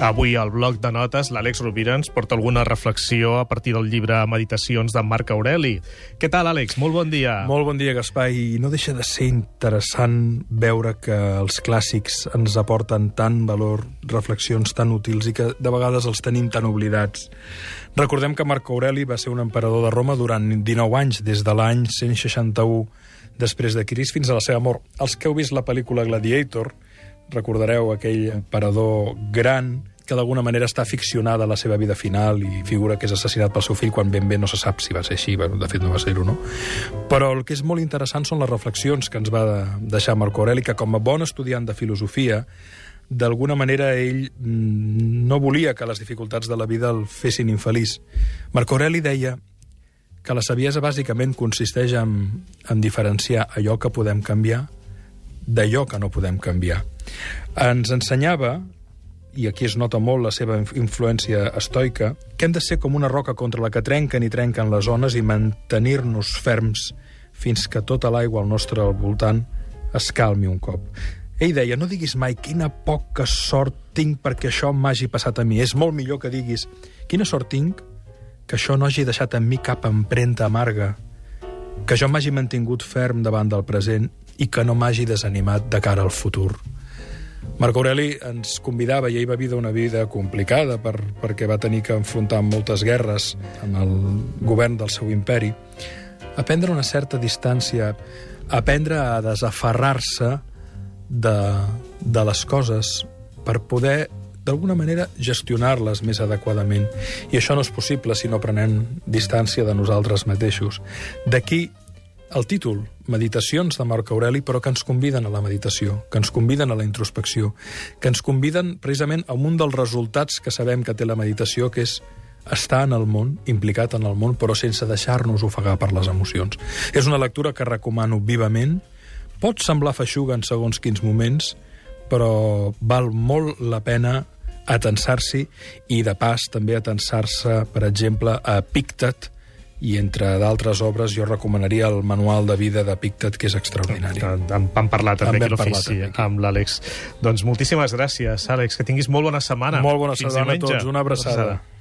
Avui al bloc de notes l'Àlex Rovira ens porta alguna reflexió a partir del llibre Meditacions de Marc Aureli. Què tal, Àlex? Molt bon dia. Molt bon dia, Gaspar, i no deixa de ser interessant veure que els clàssics ens aporten tant valor, reflexions tan útils i que de vegades els tenim tan oblidats. Recordem que Marc Aureli va ser un emperador de Roma durant 19 anys, des de l'any 161 després de Cris fins a la seva mort. Els que heu vist la pel·lícula Gladiator, recordareu aquell emperador gran que d'alguna manera està ficcionada la seva vida final i figura que és assassinat pel seu fill quan ben bé no se sap si va ser així, bueno, de fet no va ser-ho, no? Però el que és molt interessant són les reflexions que ens va deixar Marco Aureli, que com a bon estudiant de filosofia, d'alguna manera ell mm, no volia que les dificultats de la vida el fessin infeliç. Marco Aureli deia que la saviesa bàsicament consisteix en, en diferenciar allò que podem canviar d'allò que no podem canviar. Ens ensenyava i aquí es nota molt la seva influència estoica, que hem de ser com una roca contra la que trenquen i trenquen les ones i mantenir-nos ferms fins que tota l'aigua al nostre al voltant es calmi un cop. Ell deia, no diguis mai quina poca sort tinc perquè això m'hagi passat a mi. És molt millor que diguis quina sort tinc que això no hagi deixat en mi cap empremta amarga, que jo m'hagi mantingut ferm davant del present i que no m'hagi desanimat de cara al futur. Marc Aureli ens convidava, i ell va viure una vida complicada per, perquè va tenir que enfrontar moltes guerres amb el govern del seu imperi, a prendre una certa distància, a aprendre a desaferrar-se de, de les coses per poder d'alguna manera gestionar-les més adequadament. I això no és possible si no prenem distància de nosaltres mateixos. D'aquí el títol, Meditacions de Marc Aureli, però que ens conviden a la meditació, que ens conviden a la introspecció, que ens conviden precisament a un dels resultats que sabem que té la meditació, que és estar en el món, implicat en el món, però sense deixar-nos ofegar per les emocions. És una lectura que recomano vivament. Pot semblar feixuga en segons quins moments, però val molt la pena atensar-s'hi i, de pas, també atensar-se, per exemple, a Pictet, i entre d'altres obres jo recomanaria el manual de vida de Pictet, que és extraordinari. En vam parlar també aquí l'ofici amb l'Àlex. Doncs moltíssimes gràcies, Àlex, que tinguis molt bona setmana. Molt bona setmana a tots, una abraçada. abraçada.